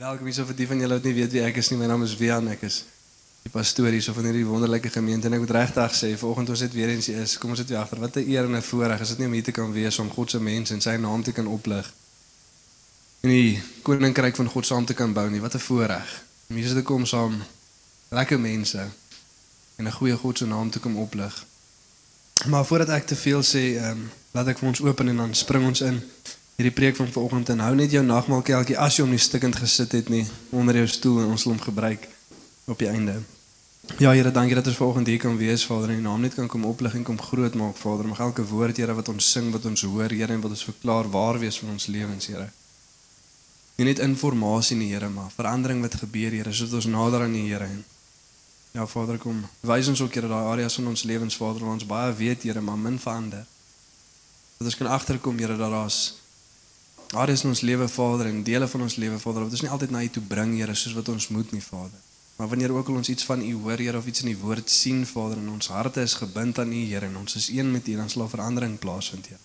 Welkom hier so vir die van julle wat nie weet wie ek is nie. My naam is Wian. Ek is die pastoor hier so van hierdie wonderlike gemeente en ek moet regtig sê vanoggend ons het weer eens hier is. Kom ons sit weer agter. Wat 'n eer en 'n voorreg is dit nie om hier te kan wees om God se mense en sy naam te kan oplig. En die koninkryk van God saam te kan bou nie. Wat 'n voorreg. Hier te kom saam lekker mense en 'n goeie God se naam te kom oplig. Maar voordat ek te veel sê, ehm um, laat ek vir ons open en dan spring ons in hierdie preek van vanoggend en hou net jou nagmaalkelkie as jy hom nie stikkend gesit het nie onder jou stoel en ons sal hom gebruik op die einde. Ja Here, dankie dat ons vanoggend hier kan wees, Vader, en U naam net kan kom oplig en kom groot maak, Vader. Mag elke woord, Here, wat ons sing, wat ons hoor, Here, en wat ons verklaar waar wees van ons lewens, Here. Nie net inligting nie, Here, maar verandering wat gebeur, Here, sodat ons nader aan U, Here. Ja, Vader, kom. Wys ons ook, Here, daai areas van ons lewens, Vader, waar ons baie weet, Here, maar min verander. Dat ons kan agterkom, Here, dat daar's Daar is ons lewe Vader en dele van ons lewe Vader wat ons nie altyd na U toe bring Here soos wat ons moet nie Vader. Maar wanneer ook al ons iets van U hoor Here of iets in die woord sien Vader en ons harte is gebind aan U Here en ons is een met U dan sal verandering plaasvind Here.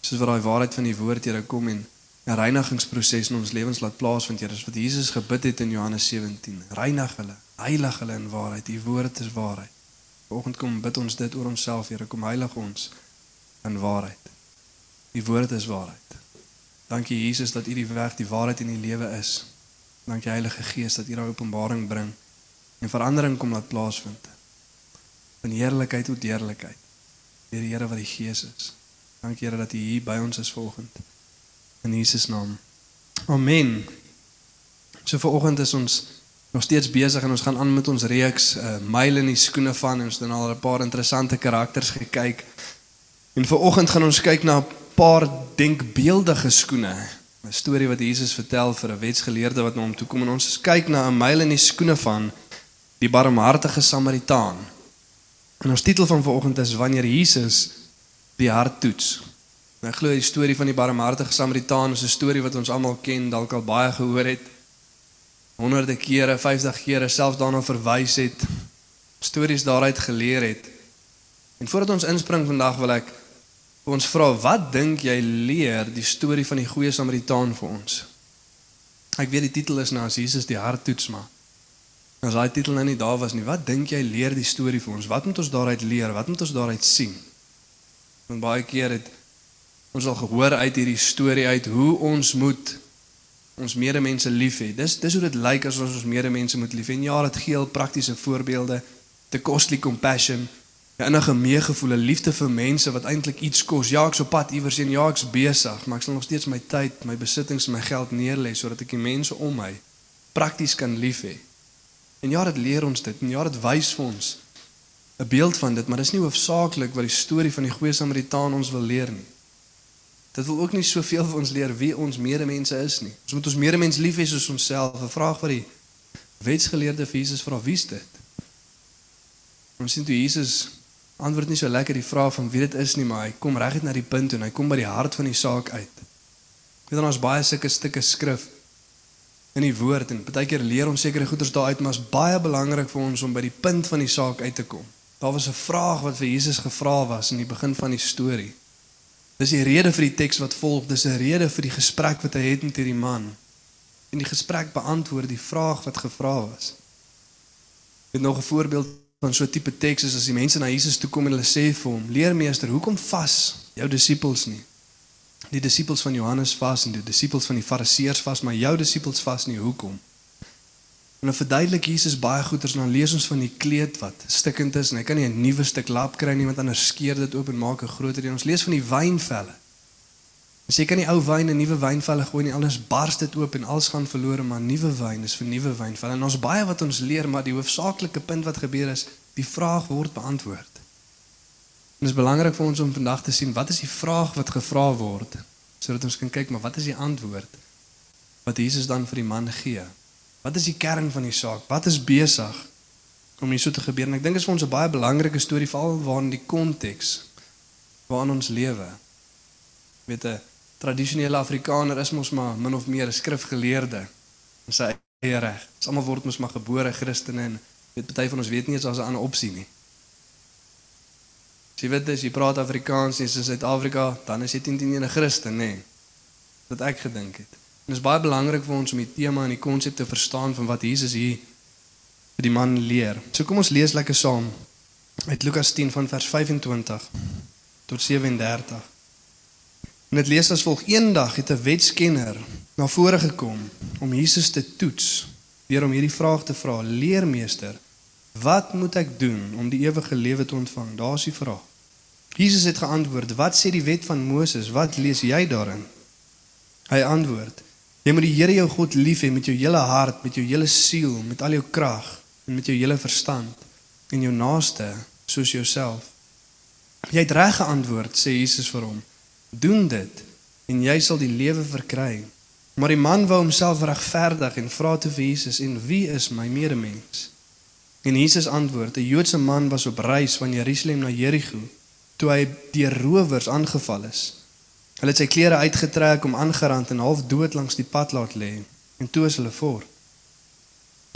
Soos wat daai waarheid van die woord Here kom en 'n reinigingsproses in ons lewens laat plaasvind Here, soos wat Jesus gebid het in Johannes 17. Reinig hulle, heilig hulle in waarheid. U woord is waarheid. Vanoggend kom bid ons dit oor onsself Here, kom heilig ons in waarheid. Die woord is waarheid. Dankie Jesus dat U die weg, die waarheid in die lewe is. Dankie Heilige Gees dat U daai openbaring bring en verandering kom laat plaasvind. Van heerlikheid tot heerlikheid. Deur die Here wat die Gees is. Dankie Here dat U hier by ons is vanoggend. In Jesus naam. Amen. So vanoggend is ons nog steeds besig en ons gaan aan met ons reeks uh, myle in die skoene van en ons het al 'n paar interessante karakters gekyk. En vanoggend gaan ons kyk na paar denkbeeldige skoene. 'n Storie wat Jesus vertel vir 'n wetsgeleerde wat na hom toe kom en ons kyk na 'n myl in die skoene van die barmhartige Samaritaan. En ons titel van vanoggend is wanneer Jesus die hart toets. Nou ek glo die storie van die barmhartige Samaritaan is 'n storie wat ons almal ken, dalk al baie gehoor het. Honderde kere, 50 kere selfs daarna verwys het. Stories daaruit geleer het. En voordat ons inspring vandag wil ek ons vra wat dink jy leer die storie van die goeie Samaritaan vir ons? Ek weet die titel is nou as Jesus die hart toets maar. As daai titel nou nie daar was nie, wat dink jy leer die storie vir ons? Wat moet ons daaruit leer? Wat moet ons daaruit sien? Want baie keer het ons al gehoor uit hierdie storie uit hoe ons moet ons medemense lief hê. Dis dis hoe dit lyk as ons ons medemense moet lief hê. En ja, dit gee al praktiese voorbeelde. The costly compassion innige meegevoel, 'n liefde vir mense wat eintlik iets kos. Ja, ek's op pad iewers heen, ja, ek's besig, maar ek sal nog steeds my tyd, my besittings, my geld neerlê sodat ek die mense om my prakties kan lief hê. En ja, dit leer ons dit. En ja, dit wys vir ons 'n beeld van dit, maar dis nie hoofsaaklik wat die storie van die goeie Samaritaan ons wil leer nie. Dit wil ook nie soveel vir ons leer wie ons medemense is nie. Ons moet ons medemens lief hê soos onsself. 'n Vraag wat die wetsgeleerde vir Jesus vra, wie is dit? Ons sien toe Jesus antwoord nie so lekker die vraag van wie dit is nie, maar hy kom reguit na die punt en hy kom by die hart van die saak uit. Weet dan ons baie sulke stukke skrif in die woord en baie keer leer ons sekere goeders daaruit, maar is baie belangrik vir ons om by die punt van die saak uit te kom. Daar was 'n vraag wat vir Jesus gevra was in die begin van die storie. Dis die rede vir die teks wat volg, dis 'n rede vir die gesprek wat hy het met hierdie man. En die gesprek beantwoord die vraag wat gevra was. Ek het nog 'n voorbeeld van so 'n tipe teks is as die mense na Jesus toe kom en hulle sê vir hom: "Leermeester, hoekom vas jou disippels nie?" Die disippels van Johannes vas en die disippels van die Fariseërs vas, maar jou disippels vas nie. Hoekom? En dan verduidelik Jesus baie goeters en dan lees ons van die kleed wat stikkend is en hy kan nie 'n nuwe stuk lap kry nie want anders skeur dit oop en maak 'n groter een. Ons lees van die wynvelle. As jy kan nie ou wyn in nuwe wynvelle gooi nie, anders bars dit oop en alles gaan verlore, maar nuwe wyn is vir nuwe wynvelle. En ons baie wat ons leer, maar die hoofsaaklike punt wat gebeur is, die vraag word beantwoord. En dit is belangrik vir ons om vandag te sien wat is die vraag wat gevra word, sodat ons kan kyk maar wat is die antwoord wat Jesus dan vir die man gee. Wat is die kern van die saak? Wat is besig om hier so te gebeur? En ek dink dit is vir ons 'n baie belangrike storie veral waarin die konteks waarin ons lewe. Weet 'n tradisionele Afrikaner is mos maar min of meer 'n skrifgeleerde in sy eie reg. Ons almal word mos maar gebore Christene en weet party van ons weet nie eens as 'n ander opsie nie. Jy weet as jy praat Afrikaans in Suid-Afrika, dan is jy teen teen 'n Christen, nê? Nee. Wat ek gedink het. En dit is baie belangrik vir ons om die tema en die konsep te verstaan van wat Jesus hier vir die man leer. So kom ons lees lekker saam uit Lukas 10 van vers 25 tot 37. En dit lees as volg: Eendag het 'n wetskenner na vore gekom om Jesus te toets deur om hierdie vraag te vra: Leermeester, wat moet ek doen om die ewige lewe te ontvang? Daar's die vraag. Jesus het geantwoord: Wat sê die wet van Moses? Wat lees jy daarin? Hy antwoord: Jy moet die Here jou God lief hê met jou hele hart, met jou hele siel, met al jou krag en met jou hele verstand en jou naaste soos jouself. Jy het reg geantwoord, sê Jesus vir hom. Doen dit en jy sal die lewe verkry. Maar die man wou homself regverdig en vra te vir Jesus en wie is my medemens? En Jesus antwoord: 'n Joodse man was op reis van Jerusalem na Jerigo toe hy deur rowers aangeval is. Hulle het sy klere uitgetrek om aangerand en half dood langs die pad laat lê en toe is hulle voort.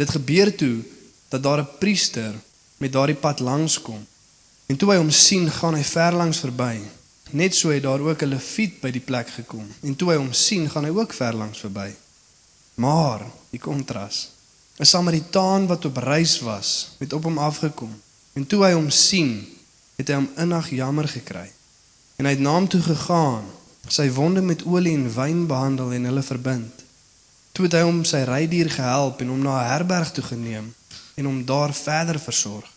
Dit gebeur toe dat daar 'n priester met daardie pad langs kom. En toe hy hom sien, gaan hy ver langs verby. Net so het daar ook 'n leviet by die plek gekom. En toe hy hom sien, gaan hy ook ver langs verby. Maar die kontras. 'n Samaritaan wat op reis was, het op hom afgekom. En toe hy hom sien, het hy hom innig jammer gekry. En hy het na hom toe gegaan, sy wonde met olie en wyn behandel en hulle verbind. Toe het hy hom sy rydier gehelp en hom na 'n herberg toe geneem en hom daar verder versorg.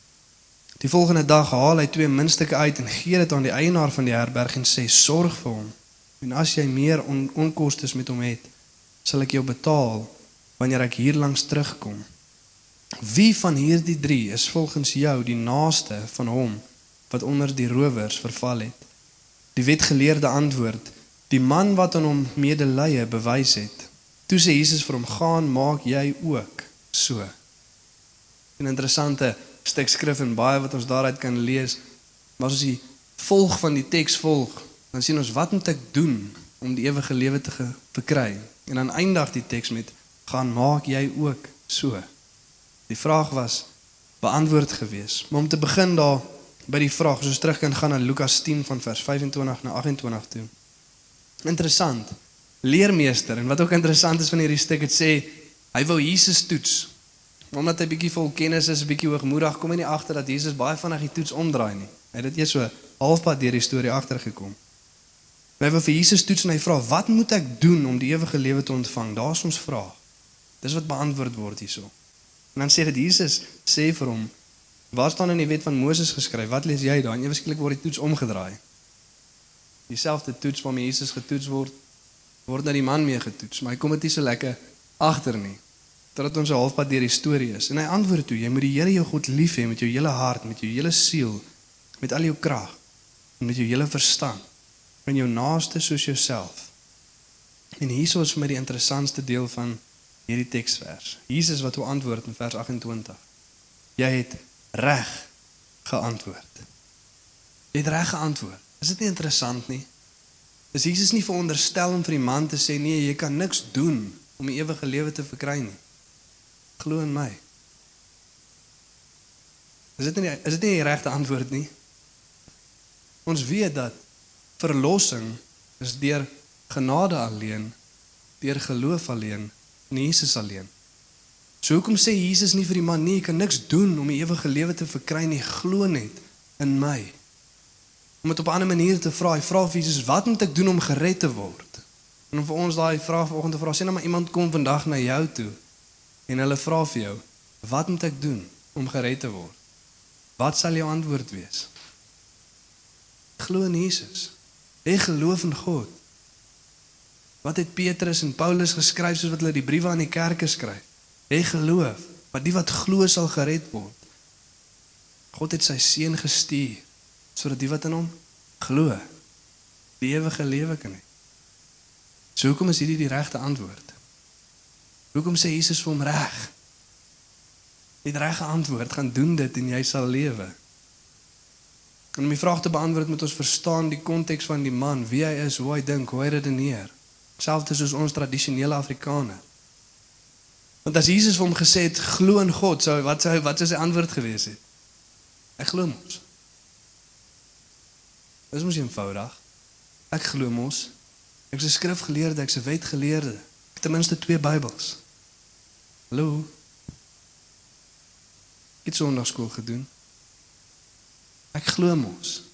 Die volgende dag haal hy twee muntstukke uit en gee dit aan die eienaar van die herberg en sê: "Sorg vir hom. En as jy meer on onkostes met hom het, sal ek jou betaal wanneer ek hier langs terugkom." Wie van hierdie 3 is volgens jou die naaste van hom wat onder die rowers verval het? Die wetgeleerde antwoord: "Die man wat aan hom medelee bewys het." Toe sê Jesus vir hom: "Gaan, maak jy ook so." 'n interessante stuk skrif en baie wat ons daaruit kan lees. Maar as ons die volg van die teks volg, dan sien ons wat moet ek doen om die ewige lewe te verkry? En dan eindig die teks met gaan maak jy ook so. Die vraag was beantwoord gewees. Maar om te begin daar by die vraag, as ons terug kan gaan na Lukas 10 van vers 25 na 28 toe. Interessant. Leermeester en wat ook interessant is van hierdie stuk het sê hy wou Jesus toets omdat hy bietjie vol kennis is, bietjie hoogmoedig, kom hy nie agter dat Jesus baie vinnig die toets omdraai nie. Hy het dit eers so halfpad deur die storie agtergekom. Hy wou vir Jesus toets en hy vra, "Wat moet ek doen om die ewige lewe te ontvang?" Daar's ons vraag. Dis wat beantwoord word hierso. En dan sê dit Jesus sê vir hom, "Waar staan in die wet van Moses geskryf? Wat lees jy daar?" En ewe skielik word die toets omgedraai. Dieselfde toets waarmee Jesus getoets word, word na die man mee getoets, maar hy kom dit nie so lekker agter nie totdat ons halfpad deur die storie is. En hy antwoord toe: Jy moet die Here jou God lief hê met jou hele hart, met jou hele siel, met al jou krag en met jou hele verstand en jou naaste soos jouself. En hierso is vir my die interessantste deel van hierdie teksvers. Jesus wat hoe antwoord in vers 28. Jy het reg geantwoord. Jy het reg geantwoord. Is dit nie interessant nie? Is Jesus nie veronderstel om vir die man te sê nee, jy kan niks doen om die ewige lewe te verkry nie? Glo in my. Is dit nie is dit nie die regte antwoord nie? Ons weet dat verlossing is deur genade alleen, deur geloof alleen, in Jesus alleen. So hoekom sê Jesus nie vir die man nee, jy kan niks doen om die ewige lewe te verkry nie, glo net in my. Om dit op 'n ander manier te vra, hy vra vir Jesus, wat moet ek doen om gered te word? En om vir ons daai vraag vanoggend te vra, sê nou maar iemand kom vandag na jou toe en hulle vra vir jou, wat moet ek doen om gered te word? Wat sal jou antwoord wees? Glo in Jesus. Hê geloof in God. Wat het Petrus en Paulus geskryf soos wat hulle die briewe aan die kerke skryf? Hê geloof, want die wat glo sal gered word. God het sy seun gestuur sodat die wat in hom glo die ewige lewe kan hê. So hoekom is hierdie die regte antwoord? Hoekom sê Jesus vir hom reg? Die regte antwoord gaan doen dit en jy sal lewe. En om die vraag te beantwoord moet ons verstaan die konteks van die man, wie hy is, hoe hy dink, hoe hy redeneer. Selfs soos ons tradisionele Afrikaners. Want as Jesus hom gesê het glo in God, sou wat sou wat sou sy antwoord gewees het? Ek glo mos. Dis mos eenvoudig. Ek glo mos. Ek is 'n skrifgeleerde, ek's 'n wetgeleerde ten minste twee Bybels. Hallo. Ek het sonnaarskool gedoen. Ek glo mos.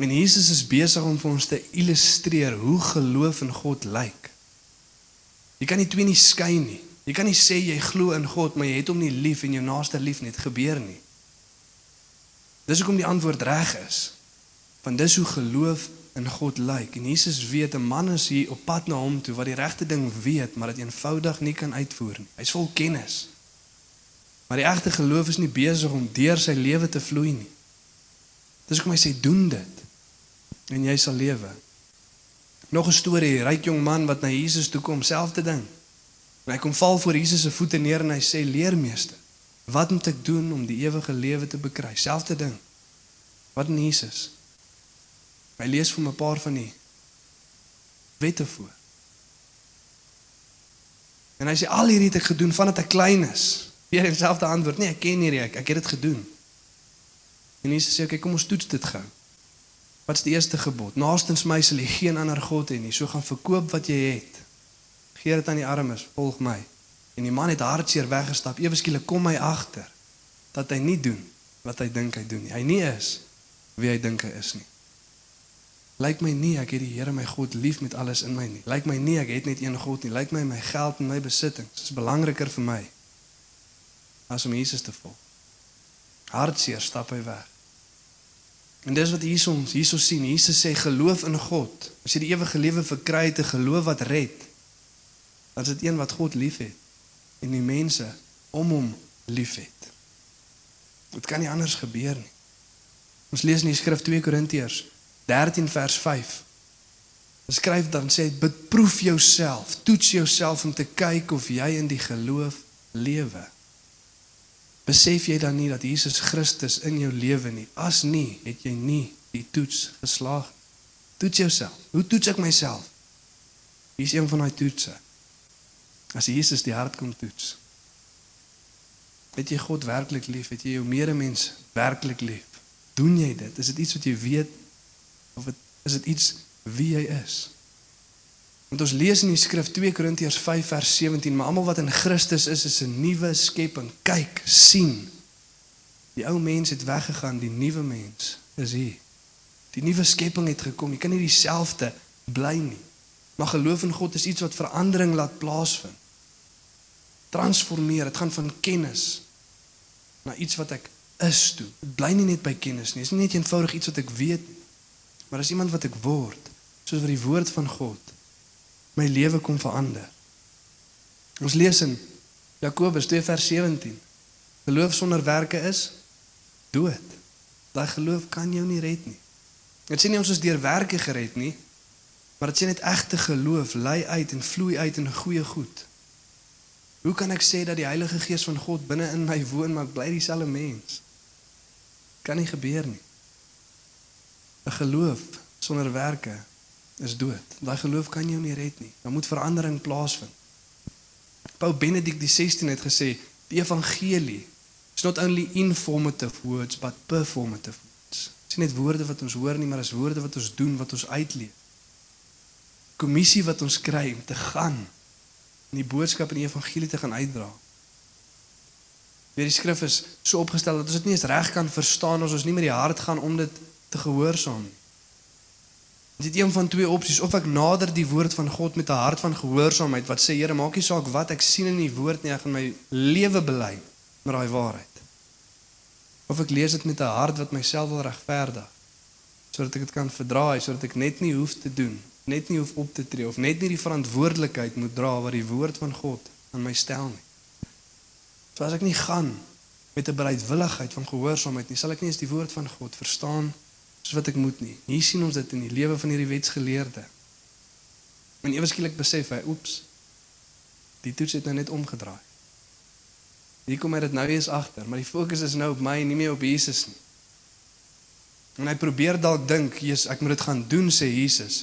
En Jesus is besig om vir ons te illustreer hoe geloof in God lyk. Jy kan nie twee nie skei nie. Jy kan nie sê jy glo in God, maar jy het hom nie lief en jou naaste lief nie. Dit gebeur nie. Dis hoekom die antwoord reg is. Want dis hoe geloof in God lyk. En Jesus weet 'n man is hier op pad na hom toe wat die regte ding weet, maar dit eenvoudig nie kan uitvoer nie. Hy's vol kennis. Maar die egte geloof is nie besig om deur sy lewe te vloei nie. Dis hoekom hy sê doen dit en jy sal lewe. Nog 'n storie, ryk jong man wat na Jesus toe kom, selfde ding. En hy kom val voor Jesus se voete neer en hy sê leermeester, wat moet ek doen om die ewige lewe te bekry? Selfde ding. Wat in Jesus? Hy lees vir 'n paar van die wette voor. En hy sê al hierdie het ek gedoen vandat ek klein is. Weer dieselfde antwoord. Nee, ek ken nie ek, ek het dit gedoen. En Jesus sê, "Oké, okay, kom ons toets dit gou." Wat is die eerste gebod? Naastens my sal jy geen ander god hê nie. So gaan verkoop wat jy het. Gee dit aan die armes, volg my. En die man het hartseer weggestap. Ewe skielik kom hy agter dat hy nie doen wat hy dink hy doen nie. Hy nie is wie hy dink hy is nie. Lyk my nie ek het die Here my God lief met alles in my nie. Lyk my nie ek het net een God nie. Lyk my my geld en my besittings is belangriker vir my as om Jesus te volg. Hartseer stap hy weg. En dis wat hier ons hierso sien. Jesus sê geloof in God. As jy die ewige lewe verkry het, 'n geloof wat red, dan is dit een wat God liefhet en die mense om hom liefhet. Dit kan nie anders gebeur nie. Ons lees in die skrif 2 Korintiërs 13 vers 5. Dit skryf dan sê beproef jouself, toets jouself om te kyk of jy in die geloof lewe. Besef jy dan nie dat Jesus Christus in jou lewe nie? As nie, het jy nie die toets geslaag. Toets jouself. Hoe toets ek myself? Hier is een van daai toetse. As Jesus die hart kom toets. Het jy God werklik lief? Het jy jou medemens werklik lief? Doen jy dit? Is dit iets wat jy weet of het, is dit iets wie jy is? Want ons lees in die skrif 2 Korintiërs 5 vers 17, maar almal wat in Christus is, is 'n nuwe skepping. Kyk, sien. Die ou mens het weggegaan, die nuwe mens is hier. Die nuwe skepping het gekom. Jy kan nie dieselfde bly nie. Maar geloof in God is iets wat verandering laat plaasvind. Transformeer. Dit gaan van kennis na iets wat ek is toe. Dit bly nie net by kennis nie. Dit is nie net eenvoudig iets wat ek weet nie. Maar as iemand wat ek word, soos wat die woord van God my lewe kom verander. Ons lees in Jakobus 2 vers 17. Geloof sonder werke is dood. Daai geloof kan jou nie red nie. Dit sê nie ons is deur werke gered nie, maar dit sê net egte geloof lei uit en vloei uit in goeie goed. Hoe kan ek sê dat die Heilige Gees van God binne in my woon maar ek bly dieselfde mens? Kan nie gebeur nie. 'n Geloof sonder werke is dood. Daai geloof kan jou nie red nie. Daar moet verandering plaasvind. Paul Benedict die 16 het gesê, die evangelie is not only informative words but performative words. Dit is net woorde wat ons hoor nie, maar is woorde wat ons doen, wat ons uitleef. Kommissie wat ons kry om te gaan en die boodskap in die evangelie te gaan uitdra. Weer die skrif is so opgestel dat ons dit nie eens reg kan verstaan as ons nie met die hart gaan om dit te gehoorsaam nie. Dit is een van twee opsies of ek nader die woord van God met 'n hart van gehoorsaamheid wat sê Here maak nie saak wat ek sien in die woord nie ek gaan my lewe bely met daai waarheid. Of ek lees dit met 'n hart wat myself wil regverdig sodat ek dit kan verdraai sodat ek net nie hoef te doen, net nie hoef op te tree of net nie die verantwoordelikheid moet dra wat die woord van God aan my stel nie. So as ek nie gaan met 'n bereidwilligheid van gehoorsaamheid nie, sal ek nie eens die woord van God verstaan nie soos wat ek moet nie. Hier sien ons dit in die lewe van hierdie wetsgeleerde. En ewe skielik besef hy, oeps. Die toets het nou net omgedraai. Hier kom hy dit nou eens agter, maar die fokus is nou op my en nie meer op Jesus nie. En hy probeer dalk dink, Jesus, ek moet dit gaan doen sê Jesus.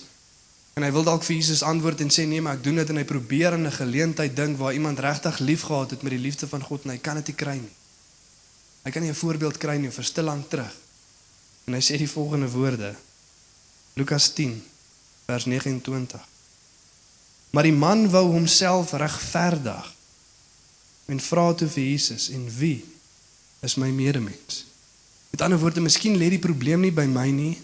En hy wil dalk vir Jesus antwoord en sê nee, maar ek doen dit en hy probeer in 'n geleentheid dink waar iemand regtig liefgehad het met die liefde van God en hy kan dit nie kry nie. Hy kan nie 'n voorbeeld kry nie vir stil lank terug. En hy sê die volgende woorde. Lukas 10 vers 29. Maar die man wou homself regverdig en vra toe vir Jesus en wie is my medemens? Met ander woorde, miskien lê die probleem nie by my nie.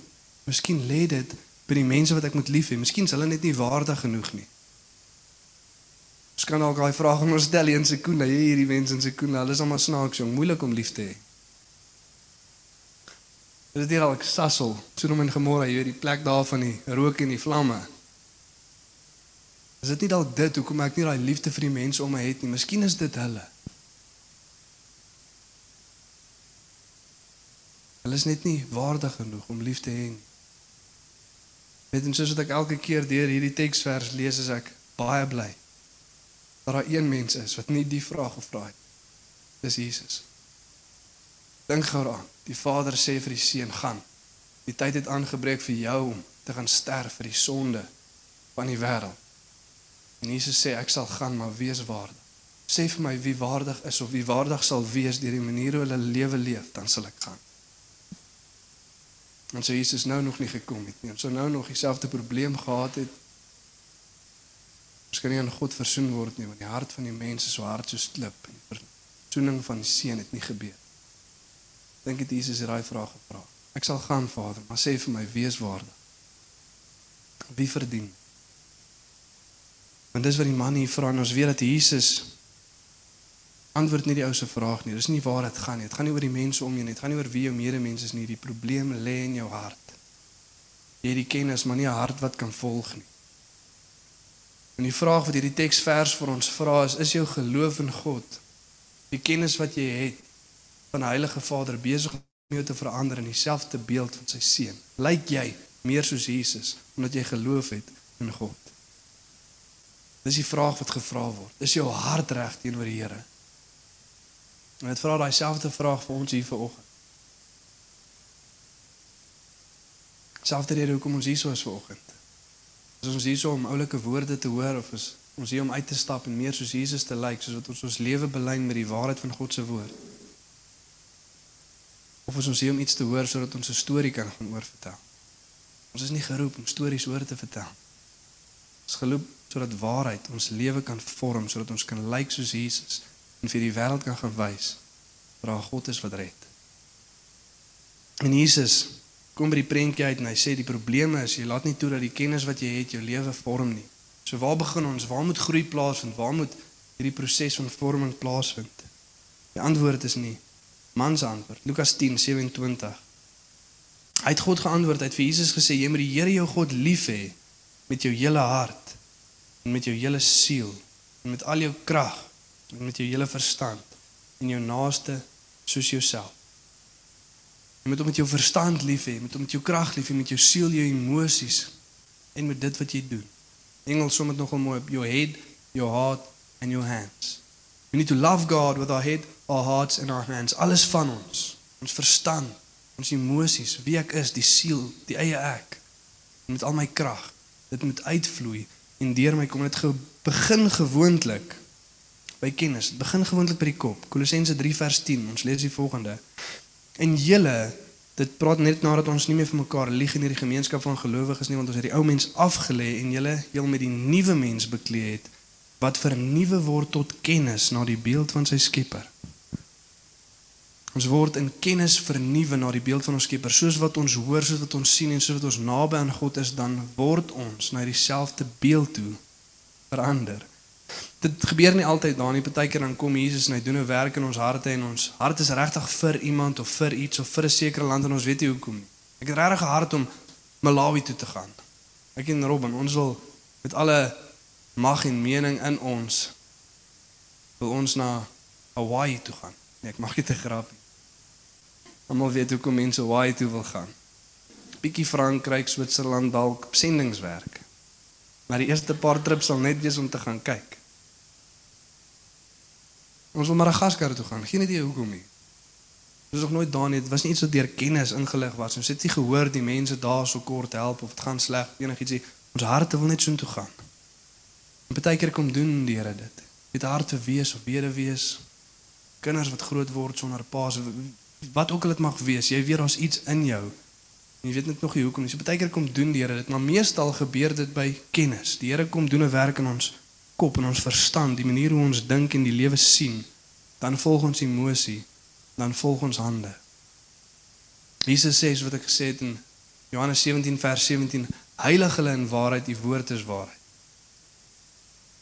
Miskien lê dit by die mense wat ek moet lief hê. Miskien is hulle net nie waardig genoeg nie. Ons kan ook daai vraag aan ons stel in sekonde. Jy hierdie mense in sekonde, hulle is almal snaaks jong, moeilik om lief te hê. Dit is hier al Sassel, Sodom en Gomorra, jy weet die plek daar van die rook en die vlamme. Is dit nie dalk dit hoekom ek nie daai liefde vir die mense om my het nie? Miskien is dit hulle. Hulle is net nie waardig genoeg om lief te hê nie. Weet jy soos wat ek elke keer deur hierdie teksvers lees as ek baie bly dat daar een mens is wat nie die vraag gevra het. Dis Jesus. Dink gou daaraan. Die Vader sê vir die seun: "Gaan. Die tyd het aangebreek vir jou om te gaan sterf vir die sonde van die wêreld." En Jesus sê ek sal gaan maar wees waardig. Sê vir my wie waardig is of wie waardig sal wees deur die manier hoe hulle lewe leef, dan sal ek gaan. En so Jesus nou nog nie gekom het nie. Ons sou nou nog dieselfde probleem gehad het. Ons kan nie aan God versoen word nie want die hart van die mense is so hard soos klip die versoening van die seun het nie gebeur. Dink dit Jesus het daai vraag gevra. Ek sal gaan Vader, maar sê vir my wie is waardig? Wie verdien? Want dis wat die man hier vra en ons weet dat Jesus antwoord nie die ou se vraag nie. Dis nie waar dit gaan nie. Dit gaan nie oor die mense om jou nie. Dit gaan nie oor wie jou medemens is nie. Die probleem lê in jou hart. Jy het die kennis, maar nie 'n hart wat kan volg nie. En die vraag wat hierdie teksvers vir ons vra is: is jou geloof in God, die kennis wat jy het van die Heilige Vader besig om jou te verander in dieselfde beeld van sy seun? Lyk jy meer soos Jesus omdat jy geloof het in God? Dis die vraag wat gevra word. Is jou hart reg teenoor die Here? En dit vra daai selfde vraag vir ons hier vanoggend. Selfde rede hoekom ons hier so is vanoggend. Is ons hier so om oulike woorde te hoor of is ons hier om uit te stap en meer soos Jesus te lyk, soos wat ons ons lewe belyn met die waarheid van God se woord? Of is ons hier om iets te hoor sodat ons 'n storie kan gaan oorvertel? Ons is nie geroep om stories oor te vertel. Ons geloop sodat waarheid ons lewe kan vorm sodat ons kan lyk soos Jesus en vir die wêreld kan gewys dat daar God is wat red. En Jesus kom by die prentjie uit en hy sê die probleme is jy laat nie toe dat die kennis wat jy het jou lewe vorm nie. So waar begin ons? Waar moet groei plaasvind? Waar moet hierdie proses van vorming plaasvind? Die antwoord is nie man se antwoord. Lukas 10:27. Hy het God geantwoord. Hy het vir Jesus gesê jy moet die Here jou God lief hê met jou hele hart en met jou hele siel en met al jou krag en met jou hele verstand en jou naaste soos jouself. Jy moet hom met jou verstand lief hê, met hom met jou krag lief hê, met jou siel, jou emosies en met dit wat jy doen. Engels som dit nogal mooi op your head, your heart and your hands. We need to love God with our head, our hearts and our hands. Alles van ons, ons verstand, ons emosies, wie ek is, die siel, die eie ek. Met al my krag. Dit moet uitvloei en deur my kom. Dit ge begin gewoonlik by kennis. Dit begin gewoonlik by die kop. Kolossense 3 vers 10 ons lees die volgende. En julle dit praat net nadat ons nie meer vir mekaar lieg in hierdie gemeenskap van gelowiges nie want ons het die ou mens afgelê en julle heel met die nuwe mens bekleed. het wat vernuwe word tot kennis na die beeld van sy skepper Ons word in kennis vernuwe na die beeld van ons Skepper. Soos wat ons hoor, soos wat ons sien en soos wat ons naby aan God is, dan word ons na dieselfde beeld toe verander. Dit gebeur nie altyd daar nie. Partykeer dan kom Jesus en hy doen 'n werk in ons harte en ons hart is regtig vir iemand of vir iets of vir 'n sekere land en ons weet nie hoekom nie. Ek het regtig 'n hart om Malawi toe te gaan. Ek en Robin, ons wil met alle mag en mening in ons wil ons na Hawaii toe gaan. Nee, ek mag dit te grapie. Almal weet hoekom mense Hawaii toe wil gaan. Bietjie Frankryk, Switserland dalk sendingswerk. Maar die eerste paar trips sal net wees om te gaan kyk. Ons wil Madagaskar toe gaan. Geen idee hoekom nie. Ons is nog nooit daar nie. Dit was nie iets wat deur kennis ingelig was. Ons het nie gehoor die mense daar so kort help of dit gaan sleg enigiets nie. Ons harte wil net so intoe gaan. En baie keer kom doen die Here dit. Met harte wees of wede wees. Kinders wat groot word sonder paas wat ook al dit mag wees, jy weet daar's iets in jou En jy weet net nog nie hoekom nie. So baie keer kom doen die Here dit, maar meestal gebeur dit by kennis. Die Here kom doen 'n werk in ons kop en ons verstand, die manier hoe ons dink en die lewe sien. Dan volg ons emosie, dan volg ons hande. Jesus sê wat ek gesê het in Johannes 17 vers 17, heilig hulle in waarheid, die woord is waarheid.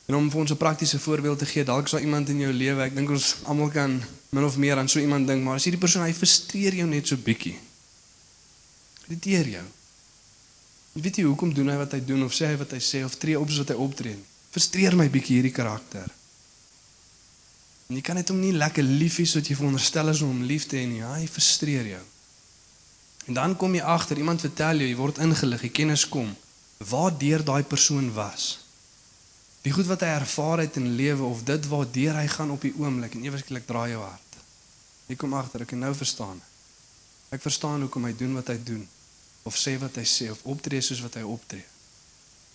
En om vir ons 'n praktiese voorbeeld te gee, dalk sou iemand in jou lewe, ek dink ons almal kan min of meer aan so iemand dink, maar as hierdie persoon hy frustreer jou net so bietjie. Irriteer jou. Jy weet jy hoekom doen hy wat hy doen of sê hy wat hy sê of tree op soos wat hy optree? Frustreer my bietjie hierdie karakter. En jy kan net hom nie lekker lief hê soos jy veronderstel is om hom lief te hê nie. Hy frustreer jou. En dan kom jy agter, iemand vertel jou, jy word ingelig, jy kennis kom waar deur daai persoon was. Die goed wat hy ervaar het in lewe of dit waar deur hy gaan op die oomblik en eweslik draai jou hart. Jy kom agter, ek kan nou verstaan. Ek verstaan hoekom hy doen wat hy doen of sê wat hy sê of optree soos wat hy optree.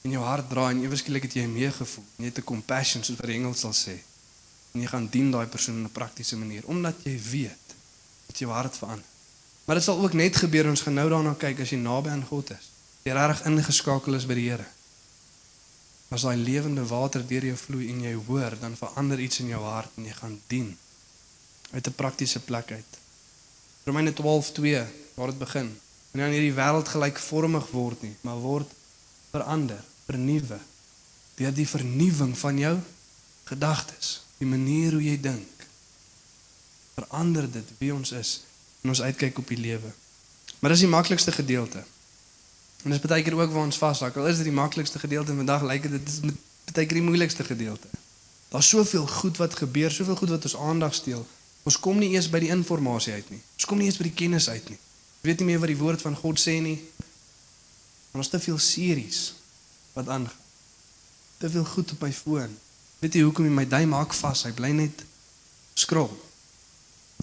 En jou hart draai en eweslik het jy meegevoel. Jy het 'n compassion soos wat Engels sal sê. En jy gaan dien daai persoon op 'n praktiese manier omdat jy weet dat jou hart verander. Maar dit sal ook net gebeur ons gaan nou daarna kyk as jy naby aan God is. Jy reg ingeskakel is by die Here. As daai lewende water deur jou vloei en jy hoor, dan verander iets in jou hart en jy gaan dien uit 'n praktiese plek uit. Romeine 12:2 waar dit begin. En dan hierdie wêreld gelykvormig word nie, maar word verander, vernuwe deur die vernuwing van jou gedagtes, die manier hoe jy dink. Verander dit wie ons is en ons uitkyk op die lewe. Maar dis die maklikste gedeelte. En dis baie keer ook waar ons vashak. Al is dit die maklikste gedeelte vandag, lyk dit dit is baie keer die moeilikste gedeelte. Daar's soveel goed wat gebeur, soveel goed wat ons aandag steel. Ons kom nie eers by die inligting uit nie. Ons kom nie eers by die kennis uit nie. Ons weet nie meer wat die woord van God sê nie. Ons het te veel series wat aangaan. Te veel goed op my foon. Weet jy hoekom my duim maak vas? Hy bly net skrol.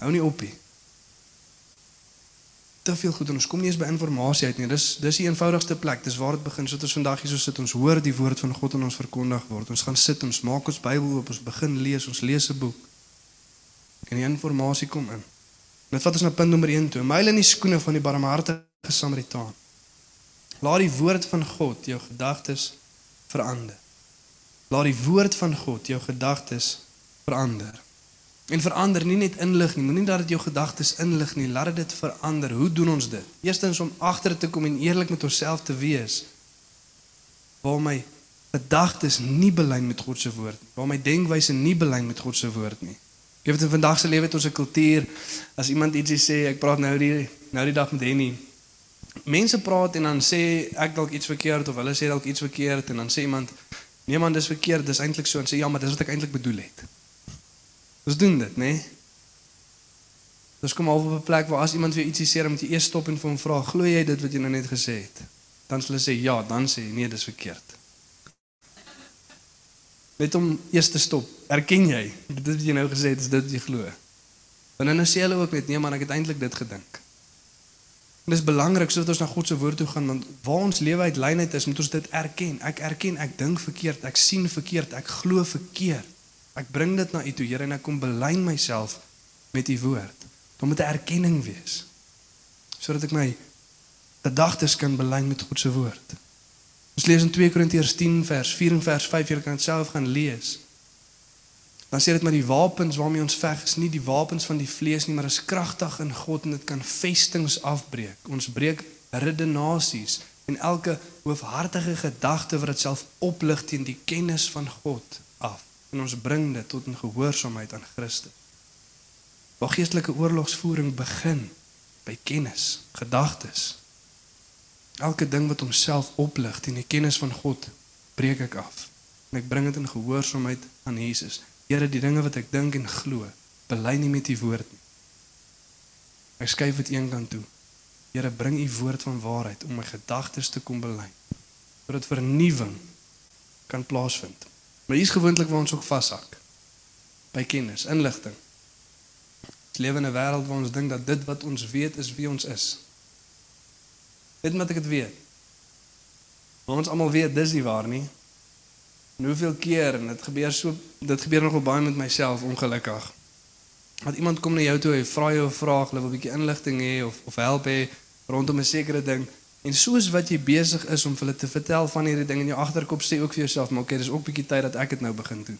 Hou nie op nie te veel goed en ons kom nie eens by inligting uit nie. Dis dis die eenvoudigste plek. Dis waar dit begin. So dit is vandag hier so sit ons hoor die woord van God en ons verkondig word. Ons gaan sit, ons maak ons Bybel oop, ons begin lees, ons lees 'n boek. En die inligting kom in. Net vat ons na punt nommer 1 toe. Myl in die skoene van die barmhartige Samaritaan. Laat die woord van God jou gedagtes verander. Laat die woord van God jou gedagtes verander. En verander nie net inlig nie, moenie dat dit jou gedagtes inlig nie, laat dit verander. Hoe doen ons dit? Eerstens om agter te kom en eerlik met onsself te wees. Waar my gedagtes nie belyn met God se woord nie, waar my denkwyse nie belyn met God se woord nie. Jy weet in vandag se lewe het ons 'n kultuur as iemand ietsie sê, ek praat nou die nou die dag met Henny. Mense praat en dan sê ek dalk iets verkeerd of hulle sê dalk iets verkeerd en dan sê iemand nee man dis verkeerd, dis eintlik so en sê ja, maar dis wat ek eintlik bedoel het. Ons doen dit, né? Nee? Ons kom al op 'n plek waar as iemand weer ietsie sê, dan moet jy eers stop en vir hom vra, "Glo jy dit wat jy nou net gesê het?" Dan sal hy sê, "Ja," dan sê hy, "Nee, dis verkeerd." Net om eers te stop. Erken jy dit wat jy nou gesê het, is dit wat jy glo? Want dan sê hulle ook net, "Nee, man, ek het eintlik dit gedink." En dis belangrik sodat ons na God se woord toe gaan want waar ons lewe uit lynheid is, moet ons dit erken. Ek erken ek dink verkeerd, ek sien verkeerd, ek glo verkeerd. Ek bring dit na U toe, Here, en ek kom belyn myself met U woord. Daar moet 'n erkenning wees sodat ek my gedagtes kan belyn met God se woord. Ons lees in 2 Korintiërs 10 vers 4 en vers 5, jy kan dit self gaan lees. Dan sê dit maar die wapens waarmee ons veg is nie die wapens van die vlees nie, maar is kragtig in God en dit kan vestings afbreek. Ons breek redenasies en elke hoofhartige gedagte wat dit self oplig teen die kennis van God en ons bring dit tot 'n gehoorsaamheid aan Christus. Waar geestelike oorlogsvoering begin by kennis, gedagtes. Elke ding wat homself oplig teen die kennis van God, breek ek af en ek bring dit in gehoorsaamheid aan Jesus. Here, die dinge wat ek dink en glo, bely nie met u woord nie. Ek skuif dit eenkant toe. Here, bring u woord van waarheid om my gedagtes te kom bely sodat vernuwing kan plaasvind. Maar hier's gewoonlik waar ons ook vashak. By kennis, inligting. Ons lewe in 'n wêreld waar ons dink dat dit wat ons weet is wie ons is. Weet wat ek dit weet. Maar ons almal weet dis nie waar nie. En hoeveel keer en dit gebeur so dit gebeur nogal baie met myself ongelukkig. Dat iemand kom na jou toe en vra jou 'n vraag, hulle wil 'n bietjie inligting hê of of help hê rondom 'n sekere ding en soos wat jy besig is om hulle te vertel van hierdie ding in jou agterkop sê ook vir jouself, maar okay, dis ook bietjie tyd dat ek dit nou begin doen.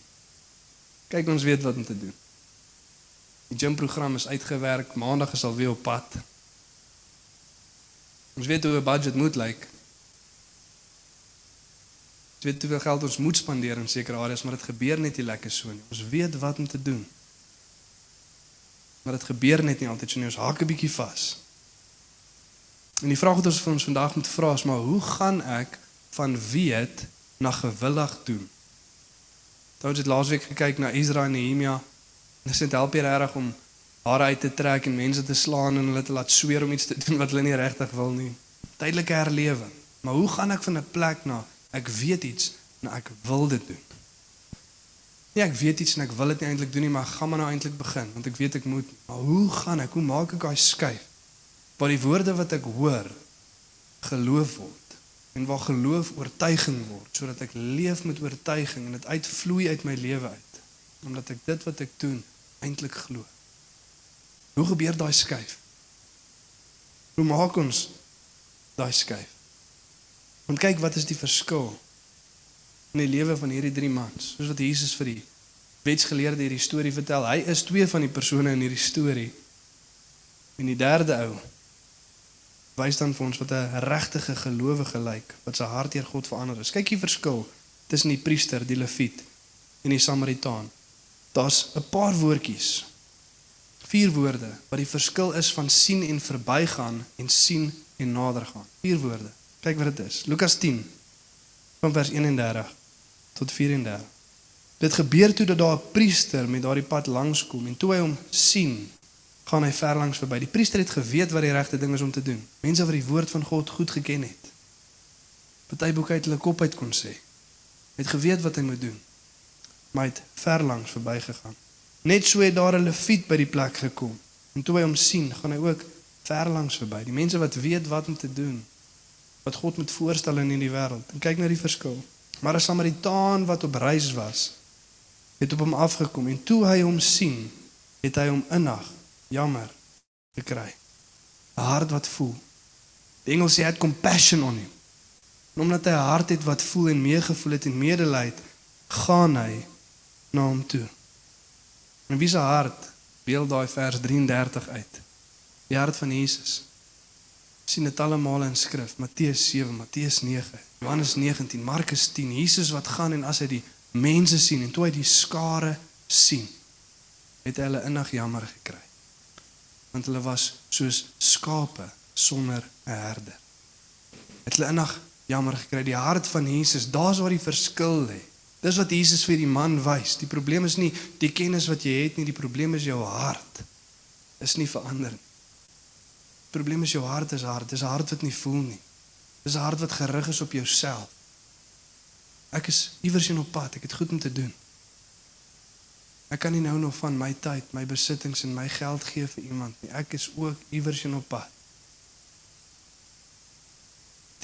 Kyk ons weet wat om te doen. Die gymprogram is uitgewerk, maandag is al weer op pad. Ons weet hoe 'n budget moet lyk. Like. Ons weet hoeveel geld ons moet spandeer in sekere areas, maar dit gebeur net nie lekker so nie. Ons weet wat om te doen. Maar dit gebeur net nie altyd so nie. Ons haak 'n bietjie vas. En die vraag wat ons vir ons vandag moet vra is maar hoe gaan ek van weet na gewillig doen? Ons het laasweek gekyk na Israel en Nehemia. Dit sê help hier reg om hare uit te trek en mense te slaan en hulle te laat sweer om iets te doen wat hulle nie regtig wil nie. Tydelike herlewing. Maar hoe gaan ek van 'n plek na ek weet iets en ek wil dit doen? Nee, ek weet iets en ek wil dit nie eintlik doen nie, maar ek gaan maar nou eintlik begin want ek weet ek moet. Maar hoe gaan ek? Hoe maak ek daai skuif? Waar die woorde wat ek hoor geloof word en waar geloof oortuiging word sodat ek leef met oortuiging en dit uitvloei uit my lewe uit omdat ek dit wat ek doen eintlik glo. Hoe gebeur daai skuif? Hoe maak ons daai skuif? Want kyk wat is die verskil in die lewe van hierdie drie mans. Soos wat Jesus vir die wetsgeleerde hierdie storie vertel. Hy is twee van die persone in hierdie storie. En die derde ou wys dan vir ons wat 'n regtige gelowige lyk, wat sy hart deur God verander is. Kyk die verskil tussen die priester, die leviet en die samaritaan. Daar's 'n paar woordjies vier woorde wat die verskil is van sien en verbygaan en sien en nader gaan. Vier woorde. Kyk wat dit is. Lukas 10 van vers 31 tot 34. Dit gebeur toe dat daar 'n priester met daardie pad langs kom en toe hy hom sien, gaan hy ver langs verby. Die priester het geweet wat die regte ding is om te doen. Mense wat die woord van God goed geken het. Party boeke uit hulle kop uit kon sê. Het geweet wat hy moet doen. Maar het ver langs verbygegaan. Net so het daar 'n leviet by die plek gekom. En toe hy hom sien, gaan hy ook ver langs verby. Die mense wat weet wat om te doen. Wat God moet voorstel in hierdie wêreld. En kyk na die verskil. Maar 'n Samaritaan wat op reis was, het op hom afgekom en toe hy hom sien, het hy hom inag jammer gekry. 'n Hart wat voel. Die Engels sê hy het compassion on him. En omdat hy 'n hart het wat voel en meegevoel het en medelyd, gaan hy na hom toe. En wie se hart beeld daai vers 33 uit? Die hart van Jesus. sien dit almal in skrif, Matteus 7, Matteus 9, Johannes 19, Markus 10, Jesus wat gaan en as hy die mense sien en toe hy die skare sien, het hy hulle innig jammer gekry. Want hulle was soos skape sonder 'n herder. Het hulle innig jammer gekry. Die hart van Jesus, daar's waar die verskil lê. Dis wat Jesus vir die man wys. Die probleem is nie die kennis wat jy het nie, die probleem is jou hart. Is nie verander nie. Die probleem is jou hart is hart, dis 'n hart wat nie voel nie. Dis 'n hart wat gerig is op jouself. Ek is iewers in op pad, ek het goed om te doen. Ek kan nie nou nog van my tyd, my besittings en my geld gee vir iemand nie. Ek is ook iewers in op pad.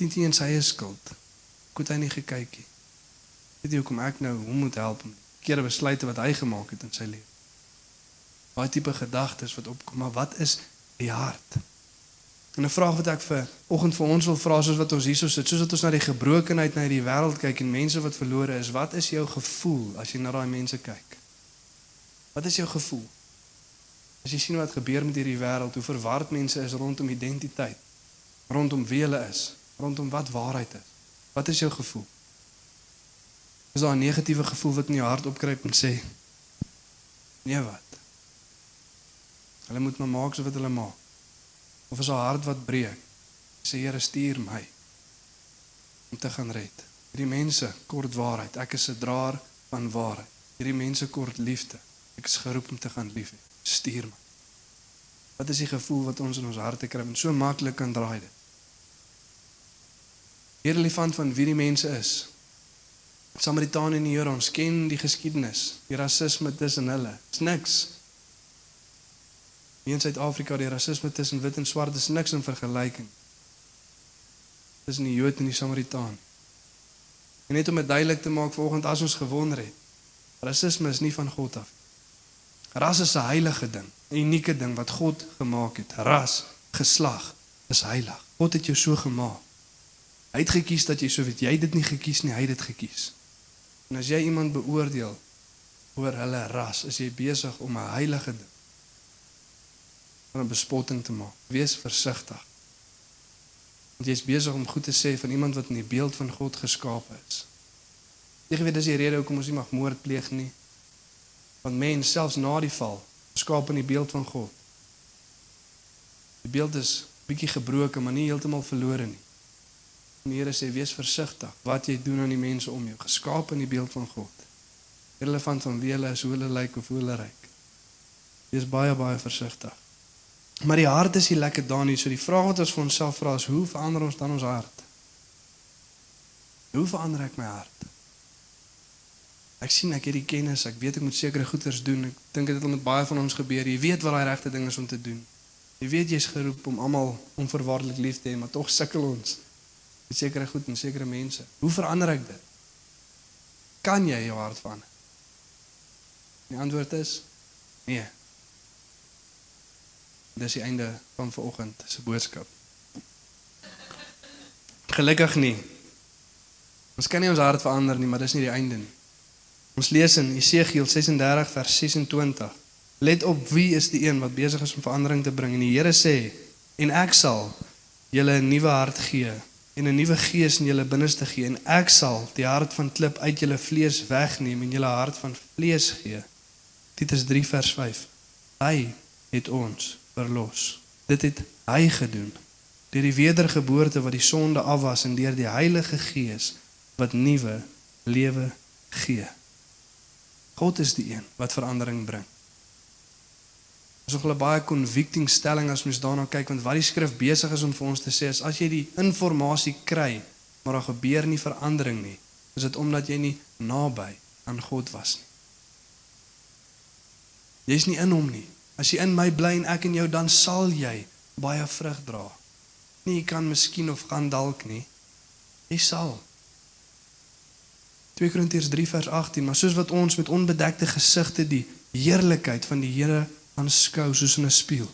Jy en sy is skuld? Goed hy nie gekyk nie. Weet jy hoekom ek nou hom moet help om kere besluite wat hy gemaak het in sy lewe? Baie tipe gedagtes wat opkom, maar wat is die hart? En 'n vraag wat ek vir oggend vir ons wil vra soos wat ons hierso sit, soos wat ons na die gebrokenheid na hierdie wêreld kyk en mense wat verlore is, wat is jou gevoel as jy na daai mense kyk? Wat is jou gevoel? As jy sien wat gebeur met hierdie wêreld, hoe verward mense is rondom identiteit, rondom wie hulle is, rondom wat waarheid is. Wat is jou gevoel? Is daar 'n negatiewe gevoel wat in jou hart opkruip en sê: "Nee wat? Hulle moet maar maak so wat hulle maak." Of is daar hart wat breek? Sê Here, stuur my om te gaan red. Hierdie mense kort waarheid. Ek is 'n draer van waarheid. Hierdie mense kort liefde. Ek is geroep om te gaan lief hê. Stuur my. Wat is die gevoel wat ons in ons harte kry en so maklik kan draai dit? Hierdie elefant van wie die mense is, Samaritane en die Here, ons ken die geskiedenis, die rasisme tussen hulle. Dis niks. Hier in Suid-Afrika die rasisme tussen wit en swart is niks in vergelyking. Tussen die Jood en die Samaritaan. En net om dit duidelik te maak vanoggend as ons gewonder het, rasisme is nie van God af. Ras is 'n heilige ding, 'n unieke ding wat God gemaak het. Ras, geslag, is heilig. God het jou so gemaak. Hy het gekies dat jy so weet jy het dit nie gekies nie, hy het dit gekies. En as jy iemand beoordeel oor hulle ras, is jy besig om 'n heilige ding van 'n bespotting te maak. Wees versigtig. Want jy is besig om goed te sê van iemand wat in die beeld van God geskaap is. Jy weet dis die rede hoekom ons nie mag moord pleeg nie. Want mens selfs na die val, geskaap in die beeld van God. Die beeld is bietjie gebroken, maar nie heeltemal verlore nie. Die Here sê wees versigtig wat jy doen aan die mense om jou, geskaap in die beeld van God. Relevant van wie hulle is, hoe hulle lyk of hoe hulle ryk. Wees baie baie versigtig. Maar die hart is nie lekker daar nie. So die vraag wat ons vir onsself vra is, hoe verander ons dan ons hart? Hoe verander ek my hart? Ek sien ek het die kennis, ek weet ek moet sekere goeders doen. Ek dink dit het met baie van ons gebeur. Jy weet wat daai regte ding is om te doen. Jy weet jy's geroep om almal onverwaarlik lief te hê, maar tog sukkel ons met sekere goed en sekere mense. Hoe verander ek dit? Kan jy jou hart verander? Die antwoord is nee. Dis die einde van vanoggend se boodskap. Gelukkig nie. Ons kan nie ons hart verander nie, maar dis nie die einde nie. Ons lees in Jesegiel 36 vers 26. Let op wie is die een wat besig is om verandering te bring en die Here sê en ek sal julle 'n nuwe hart gee en 'n nuwe gees in julle binneste gee en ek sal die hart van klip uit julle vlees wegneem en julle hart van vlees gee. Dit is 3 vers 5. Hy het ons verlos. Dit het hy gedoen deur die wedergeboorte wat die sonde afwas en deur die Heilige Gees wat nuwe lewe gee. God is die een wat verandering bring. Ons het 'n baie convicting stelling as mens daarna kyk want wat die skrif besig is om vir ons te sê is as jy die inligting kry maar daar gebeur nie verandering nie, is dit omdat jy nie naby aan God was nie. Jy's nie in hom nie. As jy in my bly en ek in jou, dan sal jy baie vrug dra. Nie jy kan miskien of gaan dalk nie. Jy sal. 2 Korintiërs 3 vers 18, maar soos wat ons met onbedekte gesigte die heerlikheid van die Here aanskou soos in 'n spieël,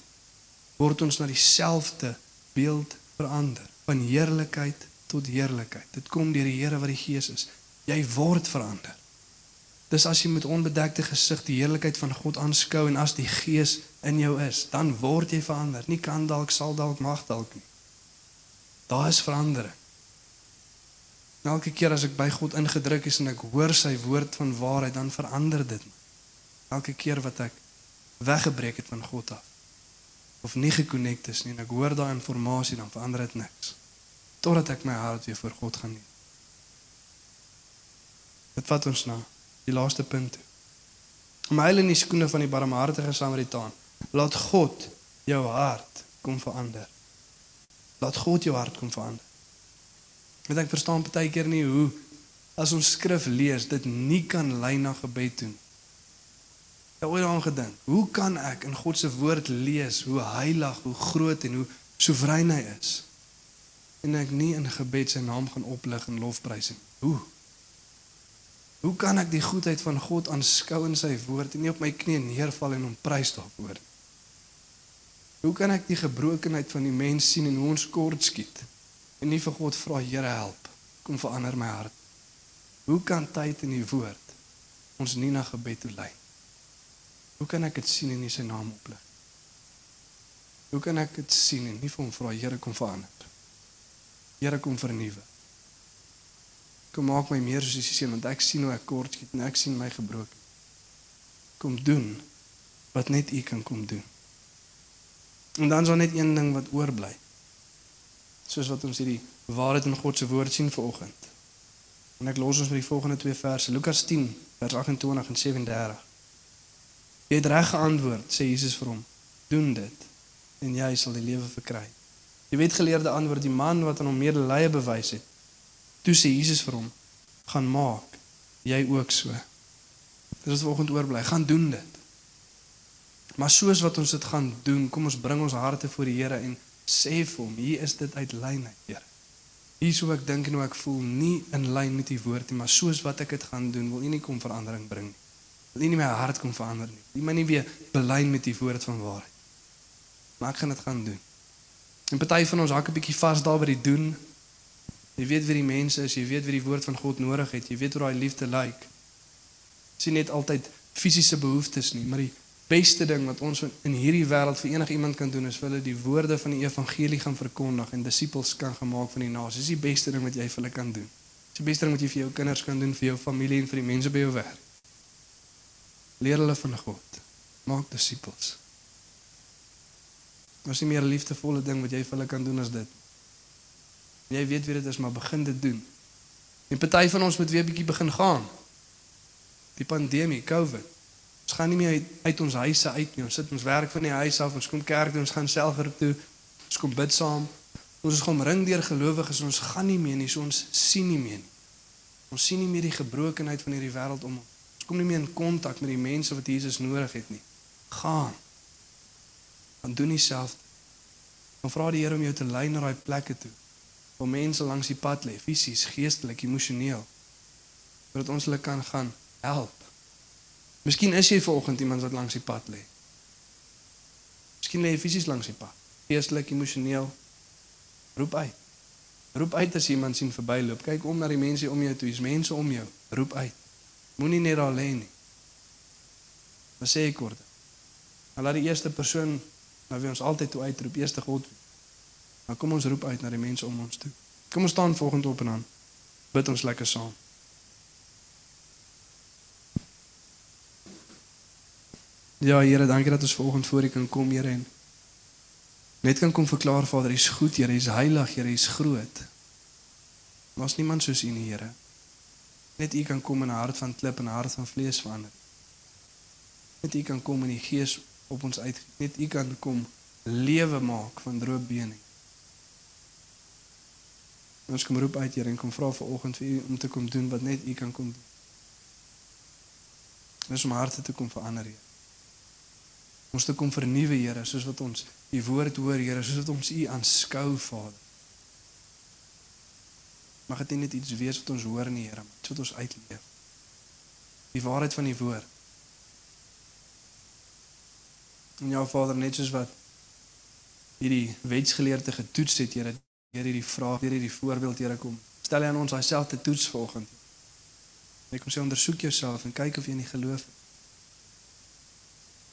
word ons na dieselfde beeld verander, van heerlikheid tot heerlikheid. Dit kom deur die Here wat die Gees is. Jy word verander. Dis as jy met onbedekte gesig die heerlikheid van God aanskou en as die Gees in jou is, dan word jy verander. Nie kan dalk sal dalk mag dalk nie. Daar is verandering. Elke keer as ek by God ingedruk is en ek hoor sy woord van waarheid, dan verander dit. Elke keer wat ek weggebreek het van God af of nie gekonnekt is nie en ek hoor daai inligting dan verander dit niks totdat ek my hart weer voor God gaan neem. Dit vat ons nou die laaste punt. Om huil in die skoene van die barmhartige Samaritaan. Laat God jou hart kom verander. Laat God jou hart kom verander. Want ek verstaan baie keer nie hoe as ons skrif lees dit nie kan lei na gebed toe. Ek het ooit daaraan gedink. Hoe kan ek in God se woord lees hoe heilig, hoe groot en hoe soewerein hy is? En ek nie in gebed sy naam gaan oplig en lofprys nie. Hoe? Hoe kan ek die goedheid van God aanskou in sy woord en nie op my knieë neerval en hom prys daarvoor? Hoe kan ek die gebrokenheid van die mens sien en hoe ons kort skiet en nie vir God vra Here help kom verander my hart? Hoe kan tyd in die woord ons nie na gebed toe lei? Hoe kan ek dit sien en nie sy naam oplig? Hoe kan ek dit sien en nie vir hom vra Here kom verander? Here kom vernuwe. Kom maak my meer soos die seun want ek sien hoe ek kort skiet en ek sien my gebroken. Kom doen wat net U kan kom doen. En dan is daar net een ding wat oorbly. Soos wat ons hierdie waarheid in God se woord sien vanoggend. En ek los ons met die volgende twee verse. Lukas 10 vers 28 en 37. Jy het reg geantwoord, sê Jesus vir hom. Doen dit en jy sal die lewe verkry. Jy weet geleerde antwoord die man wat aan hom medelee bewys het. Toe sê Jesus vir hom: "Gaan maak jy ook so." Dis wat vanoggend oorbly, gaan doen dit. Maar soos wat ons dit gaan doen, kom ons bring ons harte voor die Here en sê vir hom: "Hier is dit uit lyn uit, Here." Hier sou ek dink en hoe ek voel, nie in lyn met u woord nie, maar soos wat ek dit gaan doen, wil u nie kom verandering bring nie. Wil u nie my hart kom verander nie. U moet nie weer belyn met die woord van waarheid. Maar ek gaan dit gaan doen. En party van ons hak 'n bietjie vas daar by die doen. Jy weet wie die mense is, jy weet wie die woord van God nodig het, jy weet hoe daai liefde lyk. Sien net altyd fisiese behoeftes nie, maar die beste ding wat ons in hierdie wêreld vir enige iemand kan doen is vir hulle die woorde van die evangelie gaan verkondig en disippels kan gemaak van die nasies. Dis die beste ding wat jy vir hulle kan doen. Dis die beste ding wat jy vir jou kinders kan doen, vir jou familie en vir die mense by jou werk. Leer hulle van God. Maak disippels. Ons nie meer liefdevolle ding wat jy vir hulle kan doen as dit. Jy weet wie dit is, maar begin dit doen. En party van ons moet weer bietjie begin gaan. Die pandemie, COVID. Ons gaan nie meer uit, uit ons huise uit nie. Ons sit ons werk van die huis af, ons kom kerk toe, ons gaan selfgroep toe. Ons kom bid saam. Ons is kom ring deur gelowiges, ons gaan nie meer nie, so ons sien nie meer nie. Ons sien nie meer die gebrokenheid van hierdie wêreld om ons. Ons kom nie meer in kontak met die mense wat Jesus nodig het nie. Gaan dan doen dieselfde. Dan vra die Here om jou te lei na daai plekke toe. Waar mense langs die pad lê, fisies, geestelik, emosioneel. Sodat ons hulle kan gaan help. Miskien is jy vanoggend iemand wat langs die pad lê. Miskien lê jy fisies langs die pad, geestelik, emosioneel. Roep uit. Roep uit as iemand sien verbyloop. Kyk om na die mense om jou toe. Dis mense om jou. Roep uit. Moenie net daar lê nie. Wat sê ek kort? Hulle die eerste persoon na wie ons altyd toe uitroep, eerste God. Maar kom ons roep uit na die mense om ons toe. Kom ons staan volgende op en aan. Bid ons lekker saam. Ja Here, dankie dat ons volgende voor U kan kom, Here net kan kom verklaar Vader, U is goed, Here, U is heilig, Here, U is groot. Was niemand soos U nie, Here. Net U kan kom in 'n hart van klip en 'n hart van vlees verander. Net U kan kom in die gees op ons uit. Net U kan kom lewe maak van droë bene. Ons kom roep uit Here en kom vra vir oggend vir U om te kom doen wat net U kan kom doen. Ons om harte te kom verander, Here. Ons te kom vernuwe, Here, soos wat ons U woord hoor, Here, soos wat ons U aanskou, Vader. Mag dit net iets wees wat ons hoor nie, Here, maar wat ons uitleef. Die waarheid van die woord. En ja Vader, net soos wat hierdie wetsgeleerde getoets het, Here, deur hierdie vraag, deur hierdie voorbeeld, Here, kom. Stel hy aan ons dieselfde toets volgende. Ek kom sê ondersoek jouself en kyk of jy in die geloof het.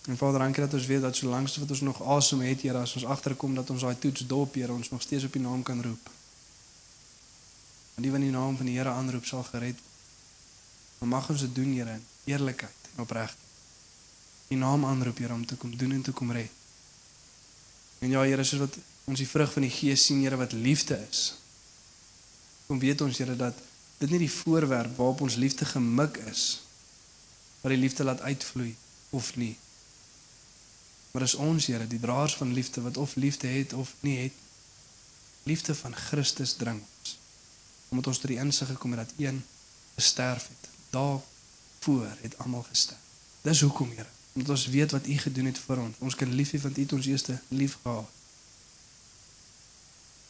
En Vader, dankie dat ons weet dat solank wat ons nog asem het, Here, as ons agterkom dat ons daai toets dop, Here, ons nog steeds op U naam kan roep. Want die wat die naam van die Here aanroep, sal gered word. Maar mag ons dit doen, Here, in eerlikheid en opregtheid die naam aanroep Here om te kom doen en te kom red. En ja Here, soos wat ons die vrug van die Gees sien Here wat liefde is. Kom weet ons Here dat dit nie die voorwerp waarop ons liefde gemik is wat die liefde laat uitvloei of nie. Maar is ons Here die draers van liefde wat of liefde het of nie het. Liefde van Christus dring ons. Omdat ons tot die insig gekom het dat een gesterf het. Daar voor het almal gesterf. Dis hoekom Here omdat ons weet wat u gedoen het vir ons. Ons kan lief hê want u het ons eerste lief gehad.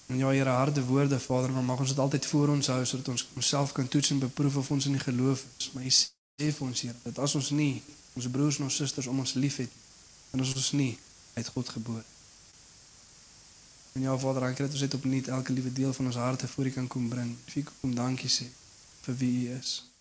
En ja, Here, harde woorde, Vader, maar mag ons dit altyd voor ons hou sodat ons onsself kan toets en beproef of ons in die geloof is. Maar u sê vir ons, Here, dat as ons nie ons broers en ons susters om ons liefhet, dan is ons nie uit God gebore. En ja, Vader, dankie dat ons dit opnuut elke liewe deel van ons harte voor u kan kom bring. Ek kom dankie sê vir wie u is.